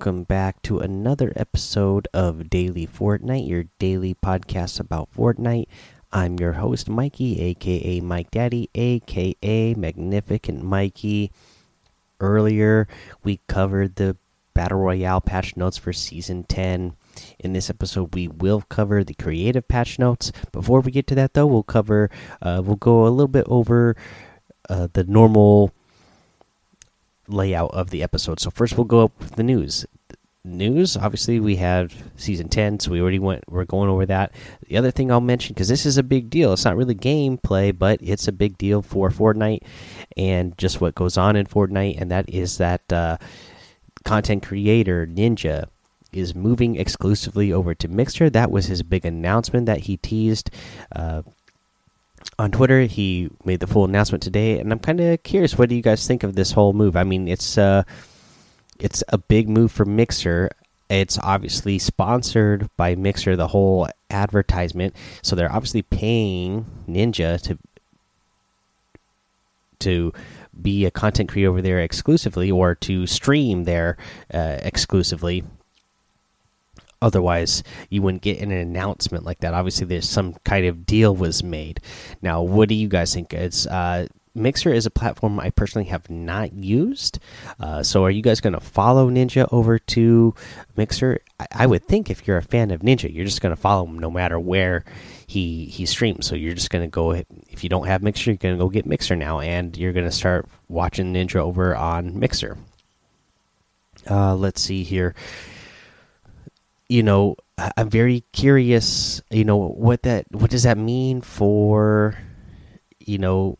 Welcome back to another episode of Daily Fortnite, your daily podcast about Fortnite. I'm your host, Mikey, aka Mike Daddy, aka Magnificent Mikey. Earlier, we covered the Battle Royale patch notes for Season 10. In this episode, we will cover the creative patch notes. Before we get to that, though, we'll cover, uh, we'll go a little bit over uh, the normal layout of the episode. So first we'll go up with the news. News, obviously, we have season ten, so we already went. We're going over that. The other thing I'll mention because this is a big deal. It's not really gameplay, but it's a big deal for Fortnite and just what goes on in Fortnite, and that is that uh, content creator Ninja is moving exclusively over to Mixer. That was his big announcement that he teased. Uh, on Twitter. He made the full announcement today, and I'm kind of curious. What do you guys think of this whole move? I mean, it's uh, it's a big move for Mixer. It's obviously sponsored by Mixer, the whole advertisement. So they're obviously paying Ninja to to be a content creator over there exclusively, or to stream there uh, exclusively otherwise you wouldn't get an announcement like that. Obviously there's some kind of deal was made. Now what do you guys think? It's uh, mixer is a platform i personally have not used. Uh, so are you guys going to follow ninja over to mixer? I, I, would think if you're a fan of ninja you're just going to follow him no matter where he he streams. So you're just going to go if you don't have mixer you're going to go get mixer now and you're going to start watching ninja over on mixer. Uh, let's see here you know, I'm very curious. You know what that what does that mean for you know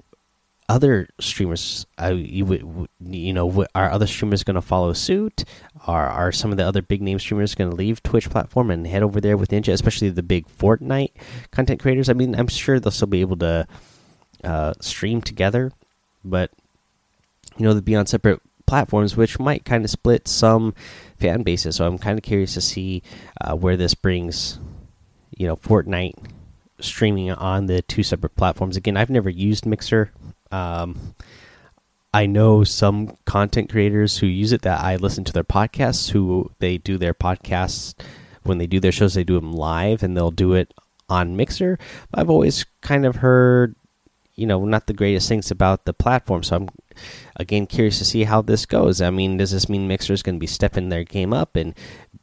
other streamers? I you you know are other streamers going to follow suit? Are are some of the other big name streamers going to leave Twitch platform and head over there with Ninja, especially the big Fortnite content creators? I mean, I'm sure they'll still be able to uh, stream together, but you know they'll be on separate platforms, which might kind of split some fan bases. So I'm kind of curious to see uh, where this brings, you know, Fortnite streaming on the two separate platforms. Again, I've never used Mixer. Um, I know some content creators who use it that I listen to their podcasts, who they do their podcasts when they do their shows, they do them live and they'll do it on Mixer. I've always kind of heard, you know, not the greatest things about the platform. So I'm again curious to see how this goes. I mean, does this mean Mixer is going to be stepping their game up and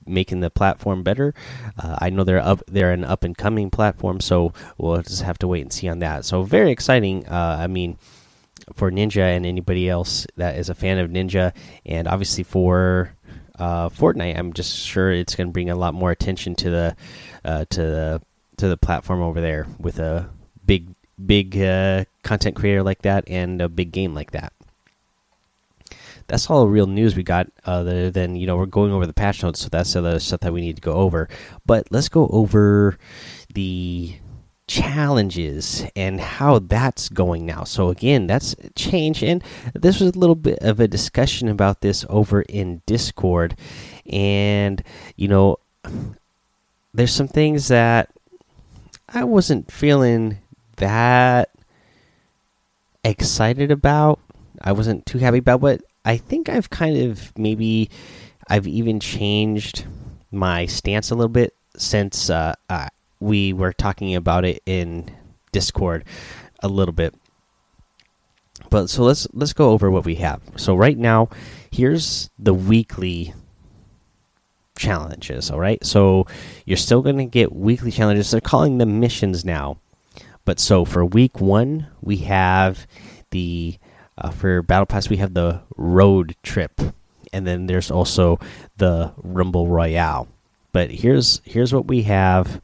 making the platform better? Uh, I know they're up, they're an up and coming platform, so we'll just have to wait and see on that. So very exciting. Uh, I mean, for Ninja and anybody else that is a fan of Ninja, and obviously for uh, Fortnite, I'm just sure it's going to bring a lot more attention to the uh, to the to the platform over there with a big big uh, content creator like that and a big game like that that's all the real news we got other than you know we're going over the patch notes so that's the other stuff that we need to go over. But let's go over the challenges and how that's going now. So again that's change and this was a little bit of a discussion about this over in discord. And you know there's some things that i wasn't feeling that excited about. I wasn't too happy about but I think I've kind of maybe I've even changed my stance a little bit since uh, uh, we were talking about it in Discord a little bit. But so let's let's go over what we have. So right now, here's the weekly challenges. All right, so you're still going to get weekly challenges. They're calling them missions now. But so for week one, we have the uh, for Battle Pass, we have the Road Trip, and then there's also the Rumble Royale. But here's here's what we have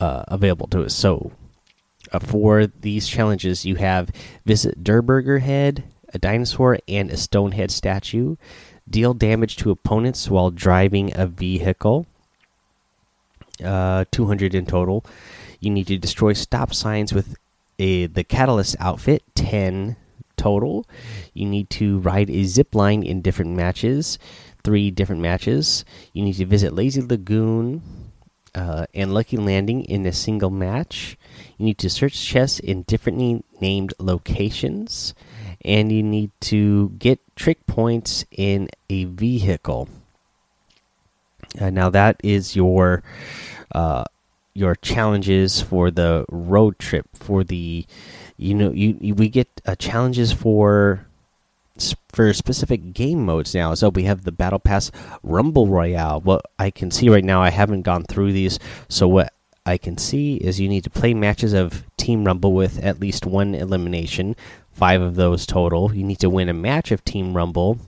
uh, available to us. So uh, for these challenges, you have visit Durrr Burger Head, a dinosaur, and a Stonehead statue. Deal damage to opponents while driving a vehicle. Uh, 200 in total. You need to destroy stop signs with a the Catalyst outfit. 10 total. You need to ride a zip line in different matches, three different matches. You need to visit Lazy Lagoon uh, and Lucky Landing in a single match. You need to search chests in differently named locations, and you need to get trick points in a vehicle. Uh, now that is your uh, your challenges for the road trip for the you know you, you we get uh, challenges for for specific game modes now. So we have the Battle Pass Rumble Royale. What I can see right now, I haven't gone through these. So what I can see is you need to play matches of Team Rumble with at least one elimination, five of those total. You need to win a match of Team Rumble,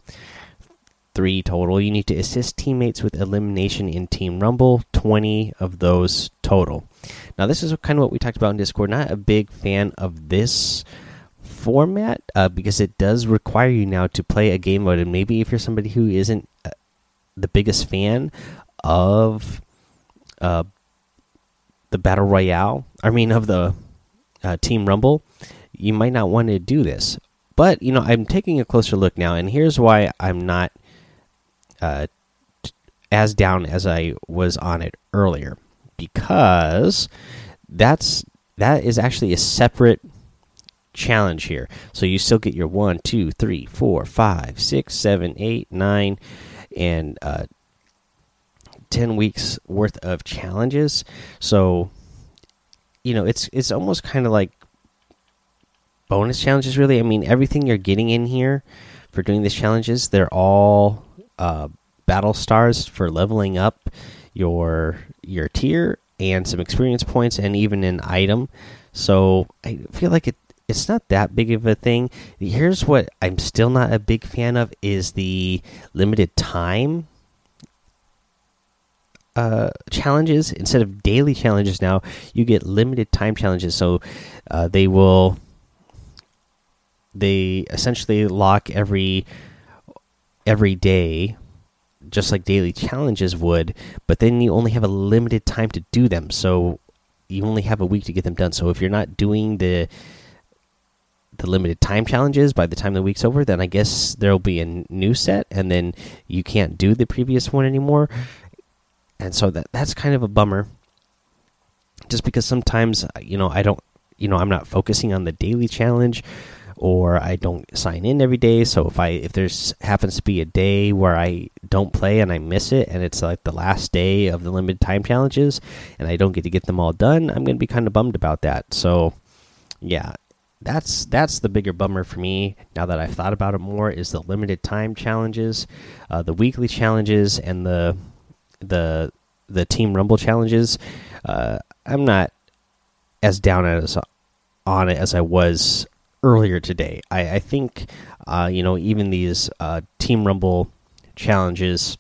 three total. You need to assist teammates with elimination in Team Rumble, 20 of those total. Now, this is kind of what we talked about in Discord. Not a big fan of this format uh, because it does require you now to play a game mode. And maybe if you're somebody who isn't uh, the biggest fan of uh, the Battle Royale, I mean, of the uh, Team Rumble, you might not want to do this. But, you know, I'm taking a closer look now, and here's why I'm not uh, as down as I was on it earlier because that's that is actually a separate challenge here. So you still get your one, two, three, four, five, six, seven, eight, nine, and uh, ten weeks worth of challenges. So you know it's it's almost kind of like bonus challenges. Really, I mean everything you're getting in here for doing these challenges, they're all uh, battle stars for leveling up your your tier and some experience points and even an item. So I feel like it it's not that big of a thing. Here's what I'm still not a big fan of is the limited time uh, challenges instead of daily challenges. Now you get limited time challenges, so uh, they will they essentially lock every every day just like daily challenges would, but then you only have a limited time to do them. So you only have a week to get them done. So if you're not doing the the limited time challenges by the time the week's over, then I guess there'll be a new set, and then you can't do the previous one anymore. And so that that's kind of a bummer. Just because sometimes you know I don't, you know, I'm not focusing on the daily challenge or I don't sign in every day. So if I if there's happens to be a day where I don't play and I miss it, and it's like the last day of the limited time challenges, and I don't get to get them all done, I'm going to be kind of bummed about that. So yeah, that's that's the bigger bummer for me now that I've thought about it more is the limited time challenges, uh, the weekly challenges, and the the the team rumble challenges. Uh, I'm not as down as on it as I was earlier today. I, I think, uh, you know, even these uh, Team Rumble challenges,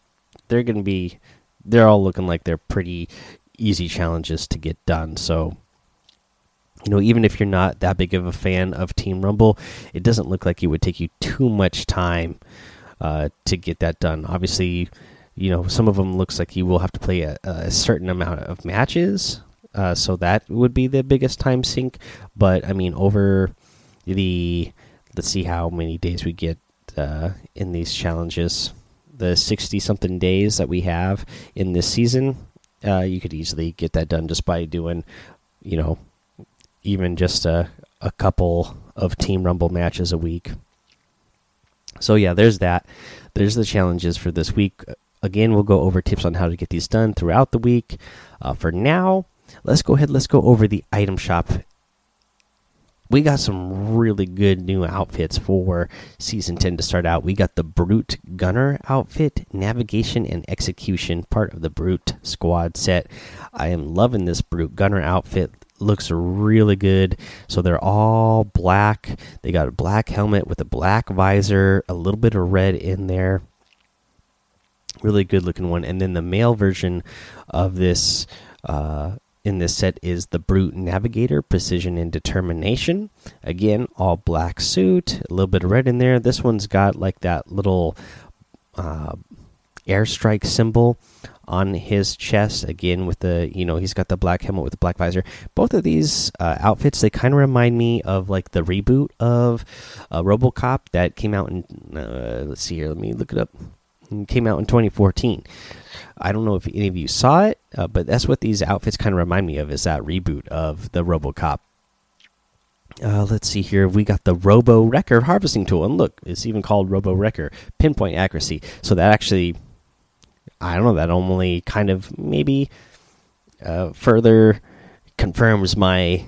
they're going to be, they're all looking like they're pretty easy challenges to get done. So, you know, even if you're not that big of a fan of Team Rumble, it doesn't look like it would take you too much time uh, to get that done. Obviously, you know, some of them looks like you will have to play a, a certain amount of matches. Uh, so that would be the biggest time sink. But I mean, over the let's see how many days we get uh, in these challenges. The sixty something days that we have in this season, uh, you could easily get that done just by doing, you know, even just a a couple of Team Rumble matches a week. So yeah, there's that. There's the challenges for this week. Again, we'll go over tips on how to get these done throughout the week. Uh, for now, let's go ahead. Let's go over the item shop we got some really good new outfits for season 10 to start out. We got the Brute Gunner outfit, navigation and execution, part of the Brute squad set. I am loving this Brute Gunner outfit. Looks really good. So they're all black. They got a black helmet with a black visor, a little bit of red in there. Really good looking one. And then the male version of this uh, in this set is the Brute Navigator, Precision and Determination. Again, all black suit, a little bit of red in there. This one's got like that little uh, airstrike symbol on his chest. Again, with the you know he's got the black helmet with the black visor. Both of these uh, outfits they kind of remind me of like the reboot of uh, RoboCop that came out in. Uh, let's see here. Let me look it up. Came out in 2014. I don't know if any of you saw it, uh, but that's what these outfits kind of remind me of is that reboot of the RoboCop. Uh, let's see here. We got the Robo Wrecker harvesting tool, and look, it's even called Robo Wrecker pinpoint accuracy. So that actually I don't know. That only kind of maybe uh, further confirms my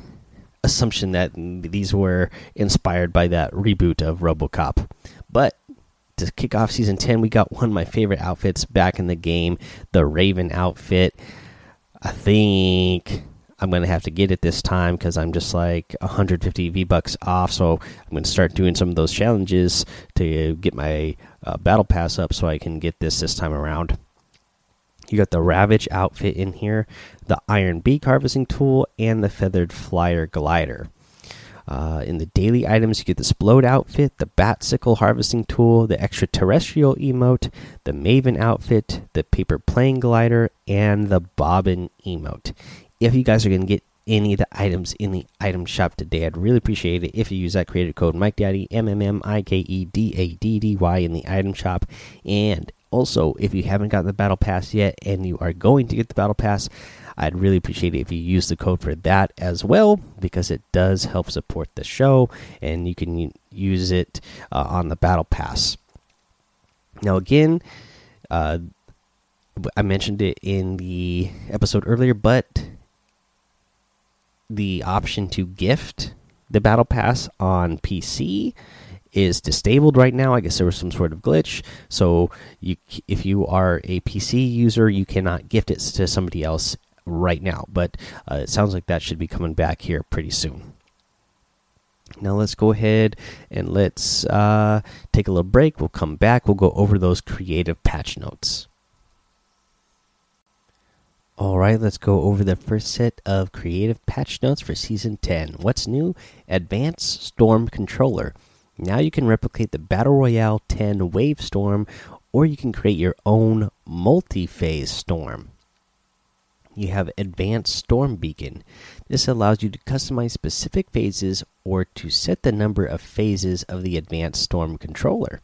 assumption that these were inspired by that reboot of RoboCop. But to kick off season 10, we got one of my favorite outfits back in the game the Raven outfit. I think I'm going to have to get it this time because I'm just like 150 V bucks off. So I'm going to start doing some of those challenges to get my uh, battle pass up so I can get this this time around. You got the Ravage outfit in here, the Iron Beak harvesting tool, and the Feathered Flyer glider. Uh, in the daily items, you get the Splode outfit, the Bat Sickle harvesting tool, the extraterrestrial emote, the Maven outfit, the paper plane glider, and the Bobbin emote. If you guys are going to get any of the items in the item shop today, I'd really appreciate it if you use that creator code Mike Daddy M M M I K E D A D D Y in the item shop. And also, if you haven't got the battle pass yet and you are going to get the battle pass, I'd really appreciate it if you use the code for that as well because it does help support the show and you can use it uh, on the battle pass. Now, again, uh, I mentioned it in the episode earlier, but the option to gift the battle pass on PC is disabled right now. I guess there was some sort of glitch. So you, if you are a PC user, you cannot gift it to somebody else right now. But uh, it sounds like that should be coming back here pretty soon. Now let's go ahead and let's uh, take a little break. We'll come back. We'll go over those creative patch notes. All right, let's go over the first set of creative patch notes for Season 10. What's new? Advanced Storm Controller. Now you can replicate the Battle Royale 10 Wave Storm, or you can create your own multi phase storm. You have Advanced Storm Beacon. This allows you to customize specific phases or to set the number of phases of the Advanced Storm controller.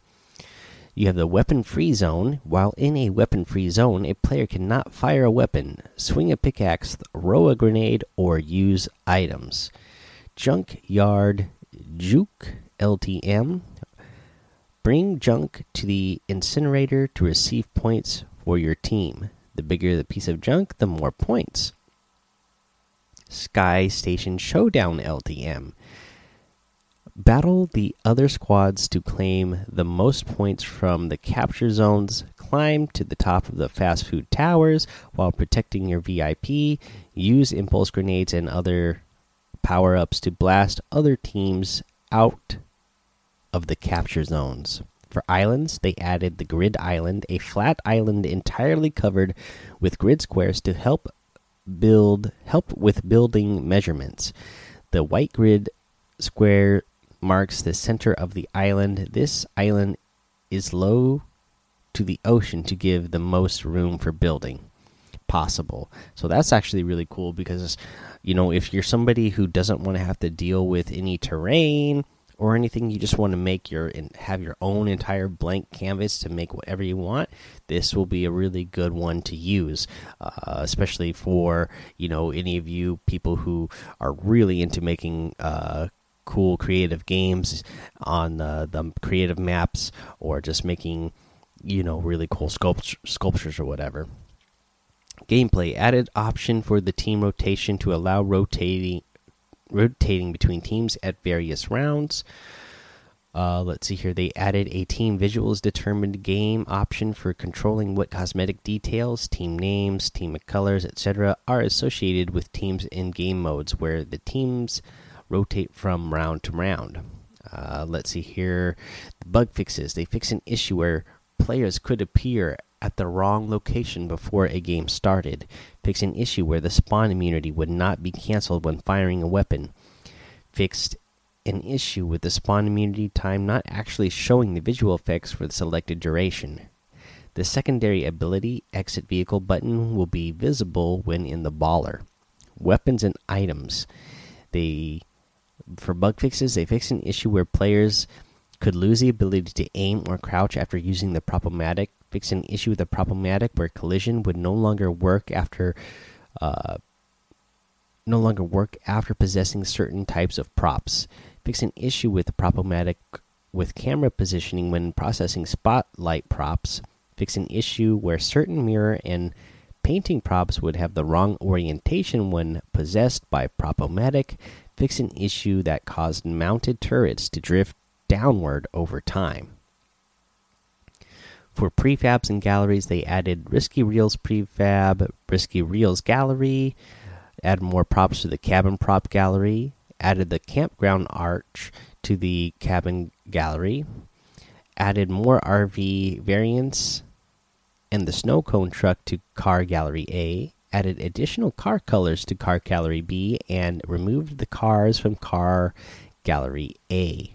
You have the Weapon Free Zone. While in a weapon free zone, a player cannot fire a weapon, swing a pickaxe, throw a grenade, or use items. Junkyard Juke LTM. Bring junk to the incinerator to receive points for your team. The bigger the piece of junk, the more points. Sky Station Showdown LTM. Battle the other squads to claim the most points from the capture zones. Climb to the top of the fast food towers while protecting your VIP. Use impulse grenades and other power ups to blast other teams out of the capture zones. For islands, they added the grid island, a flat island entirely covered with grid squares to help build help with building measurements. The white grid square marks the center of the island. This island is low to the ocean to give the most room for building possible. So that's actually really cool because you know, if you're somebody who doesn't want to have to deal with any terrain or anything you just want to make your and have your own entire blank canvas to make whatever you want this will be a really good one to use uh, especially for you know any of you people who are really into making uh, cool creative games on the, the creative maps or just making you know really cool sculpt sculptures or whatever. Gameplay added option for the team rotation to allow rotating rotating between teams at various rounds. Uh, let's see here. They added a team visuals determined game option for controlling what cosmetic details, team names, team colors, etc., are associated with teams in game modes where the teams rotate from round to round. Uh, let's see here. The bug fixes. They fix an issue where players could appear at the wrong location before a game started. Fixed an issue where the spawn immunity would not be cancelled when firing a weapon. Fixed an issue with the spawn immunity time not actually showing the visual effects for the selected duration. The secondary ability exit vehicle button will be visible when in the baller. Weapons and items. They for bug fixes, they fixed an issue where players could lose the ability to aim or crouch after using the Prop-O-Matic fix an issue with the Prop-O-Matic where collision would no longer work after uh, no longer work after possessing certain types of props. Fix an issue with the Prop-O-Matic with camera positioning when processing spotlight props. Fix an issue where certain mirror and painting props would have the wrong orientation when possessed by Prop-O-Matic. Fix an issue that caused mounted turrets to drift downward over time. For prefabs and galleries, they added Risky Reels prefab, Risky Reels gallery, added more props to the cabin prop gallery, added the campground arch to the cabin gallery, added more RV variants and the snow cone truck to car gallery A, added additional car colors to car gallery B, and removed the cars from car gallery A.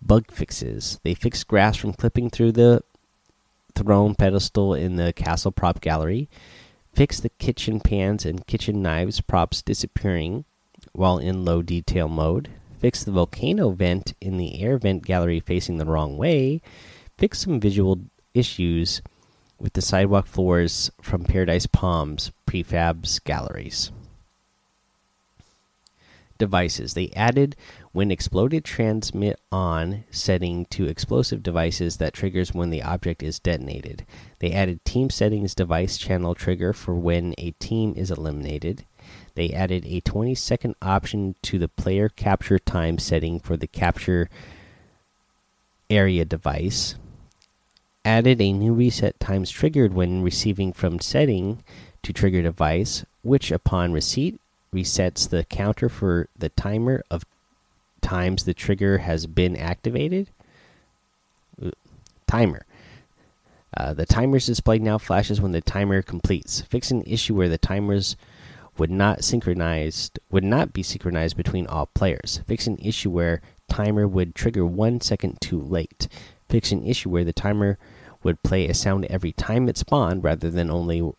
Bug fixes. They fixed grass from clipping through the throne pedestal in the castle prop gallery, Fix the kitchen pans and kitchen knives props disappearing while in low detail mode, Fix the volcano vent in the air vent gallery facing the wrong way, Fix some visual issues with the sidewalk floors from Paradise Palms prefabs galleries. Devices. They added when exploded transmit on setting to explosive devices that triggers when the object is detonated. They added team settings device channel trigger for when a team is eliminated. They added a 20 second option to the player capture time setting for the capture area device added a new reset times triggered when receiving from setting to trigger device, which upon receipt resets the counter for the timer of times the trigger has been activated. Timer. Uh, the timer's display now flashes when the timer completes. Fix an issue where the timers would not synchronized would not be synchronized between all players. Fix an issue where timer would trigger one second too late fix an issue where the timer would play a sound every time it spawned rather than only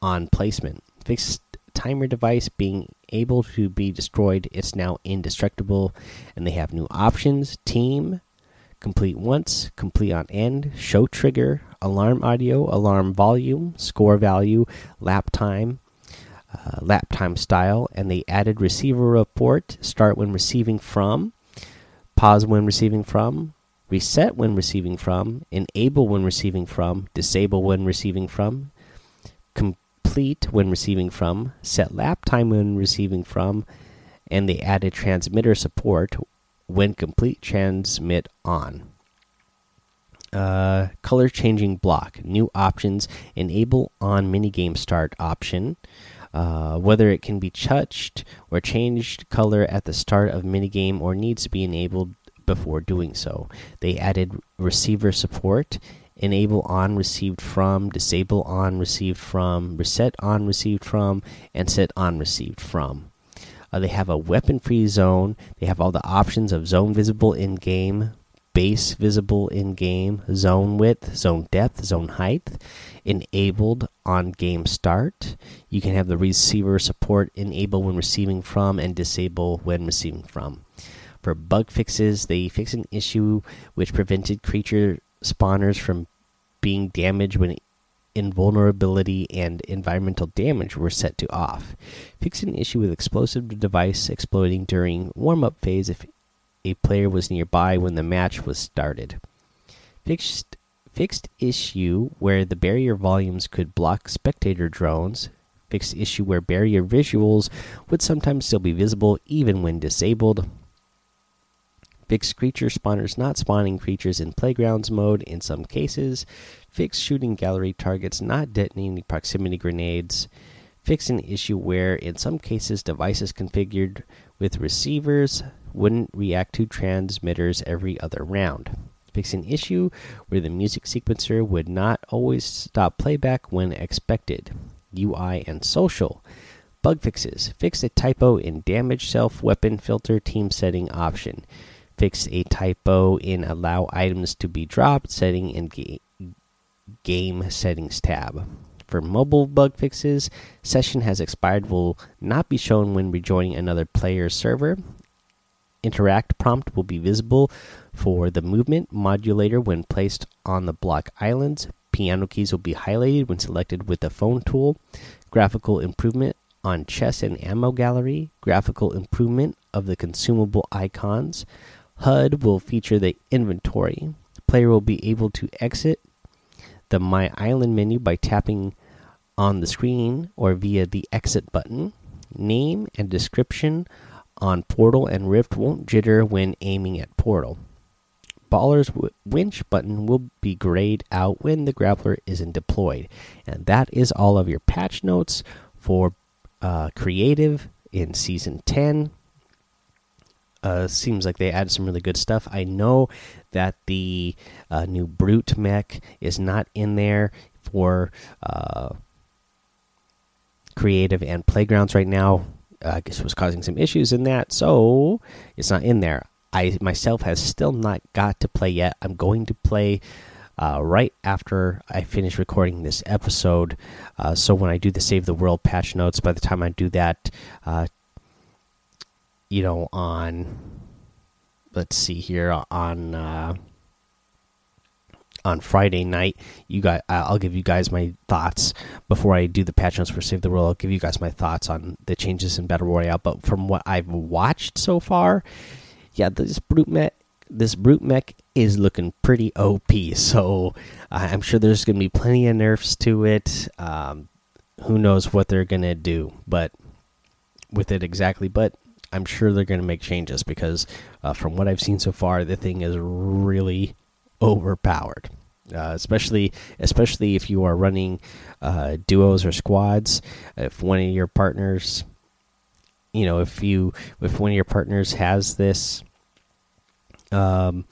on placement. Fixed timer device being able to be destroyed, it's now indestructible, and they have new options team, complete once, complete on end, show trigger, alarm audio, alarm volume, score value, lap time. Uh, lap time style, and they added receiver report start when receiving from, pause when receiving from, reset when receiving from, enable when receiving from, disable when receiving from, complete when receiving from, set lap time when receiving from, and they added transmitter support when complete transmit on. Uh, color changing block, new options, enable on minigame start option. Uh, whether it can be touched or changed color at the start of minigame or needs to be enabled before doing so. They added receiver support, enable on received from, disable on received from, reset on received from, and set on received from. Uh, they have a weapon free zone. They have all the options of zone visible in game, base visible in game, zone width, zone depth, zone height, enabled on game start. You can have the receiver support enable when receiving from and disable when receiving from. For bug fixes, they fixed an issue which prevented creature spawners from being damaged when invulnerability and environmental damage were set to off. Fixed an issue with explosive device exploding during warm up phase if a player was nearby when the match was started. Fixed fixed issue where the barrier volumes could block spectator drones. Fixed issue where barrier visuals would sometimes still be visible even when disabled. Fixed creature spawners not spawning creatures in playgrounds mode in some cases. Fixed shooting gallery targets not detonating proximity grenades. Fix an issue where, in some cases, devices configured with receivers wouldn't react to transmitters every other round. Fix an issue where the music sequencer would not always stop playback when expected. UI and social. Bug fixes. Fix a typo in damage self weapon filter team setting option fix a typo in allow items to be dropped setting in ga game settings tab. For mobile bug fixes, session has expired will not be shown when rejoining another player's server. Interact prompt will be visible for the movement modulator when placed on the block islands. Piano keys will be highlighted when selected with the phone tool. Graphical improvement on chest and ammo gallery. Graphical improvement of the consumable icons. HUD will feature the inventory. Player will be able to exit the My Island menu by tapping on the screen or via the exit button. Name and description on Portal and Rift won't jitter when aiming at Portal. Baller's winch button will be grayed out when the grappler isn't deployed. And that is all of your patch notes for uh, creative in season 10. Uh, seems like they added some really good stuff. I know that the uh, new brute mech is not in there for uh, creative and playgrounds right now. I guess was causing some issues in that, so it's not in there. I myself has still not got to play yet. I'm going to play uh, right after I finish recording this episode. Uh, so when I do the Save the World patch notes, by the time I do that, uh, you know, on let's see here on uh, on Friday night. You got I'll give you guys my thoughts before I do the patch notes for Save the World. I'll give you guys my thoughts on the changes in Battle Royale. But from what I've watched so far, yeah, this brute mech, this brute mech is looking pretty OP. So I'm sure there's going to be plenty of nerfs to it. Um, who knows what they're going to do, but with it exactly. But I'm sure they're going to make changes because uh, from what I've seen so far, the thing is really overpowered. Uh, especially, especially if you are running uh, duos or squads. If one of your partners, you know, if you if one of your partners has this, um,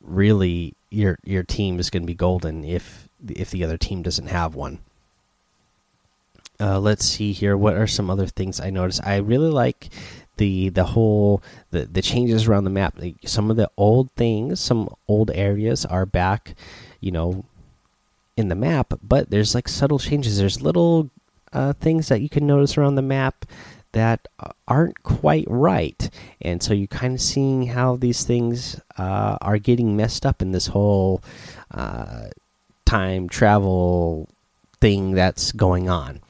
really your your team is going to be golden if if the other team doesn't have one. Uh, let's see here. What are some other things I noticed? I really like the the whole the the changes around the map. Like some of the old things, some old areas are back, you know, in the map. But there's like subtle changes. There's little uh, things that you can notice around the map that aren't quite right, and so you're kind of seeing how these things uh, are getting messed up in this whole uh, time travel thing that's going on.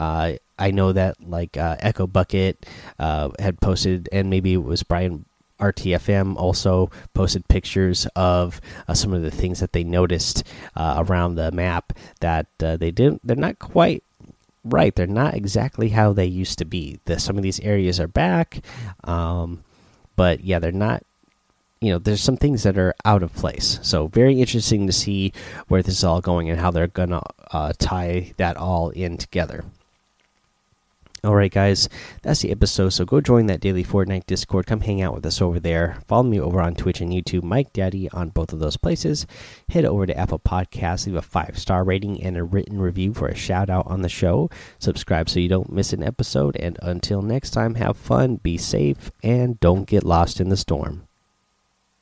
Uh, I know that like uh, Echo Bucket uh, had posted, and maybe it was Brian RTFM also posted pictures of uh, some of the things that they noticed uh, around the map that uh, they didn't. They're not quite right. They're not exactly how they used to be. The, some of these areas are back, um, but yeah, they're not you know there's some things that are out of place so very interesting to see where this is all going and how they're gonna uh, tie that all in together all right, guys, that's the episode. So go join that daily Fortnite Discord. Come hang out with us over there. Follow me over on Twitch and YouTube, Mike Daddy, on both of those places. Head over to Apple Podcasts, leave a five star rating and a written review for a shout out on the show. Subscribe so you don't miss an episode. And until next time, have fun, be safe, and don't get lost in the storm.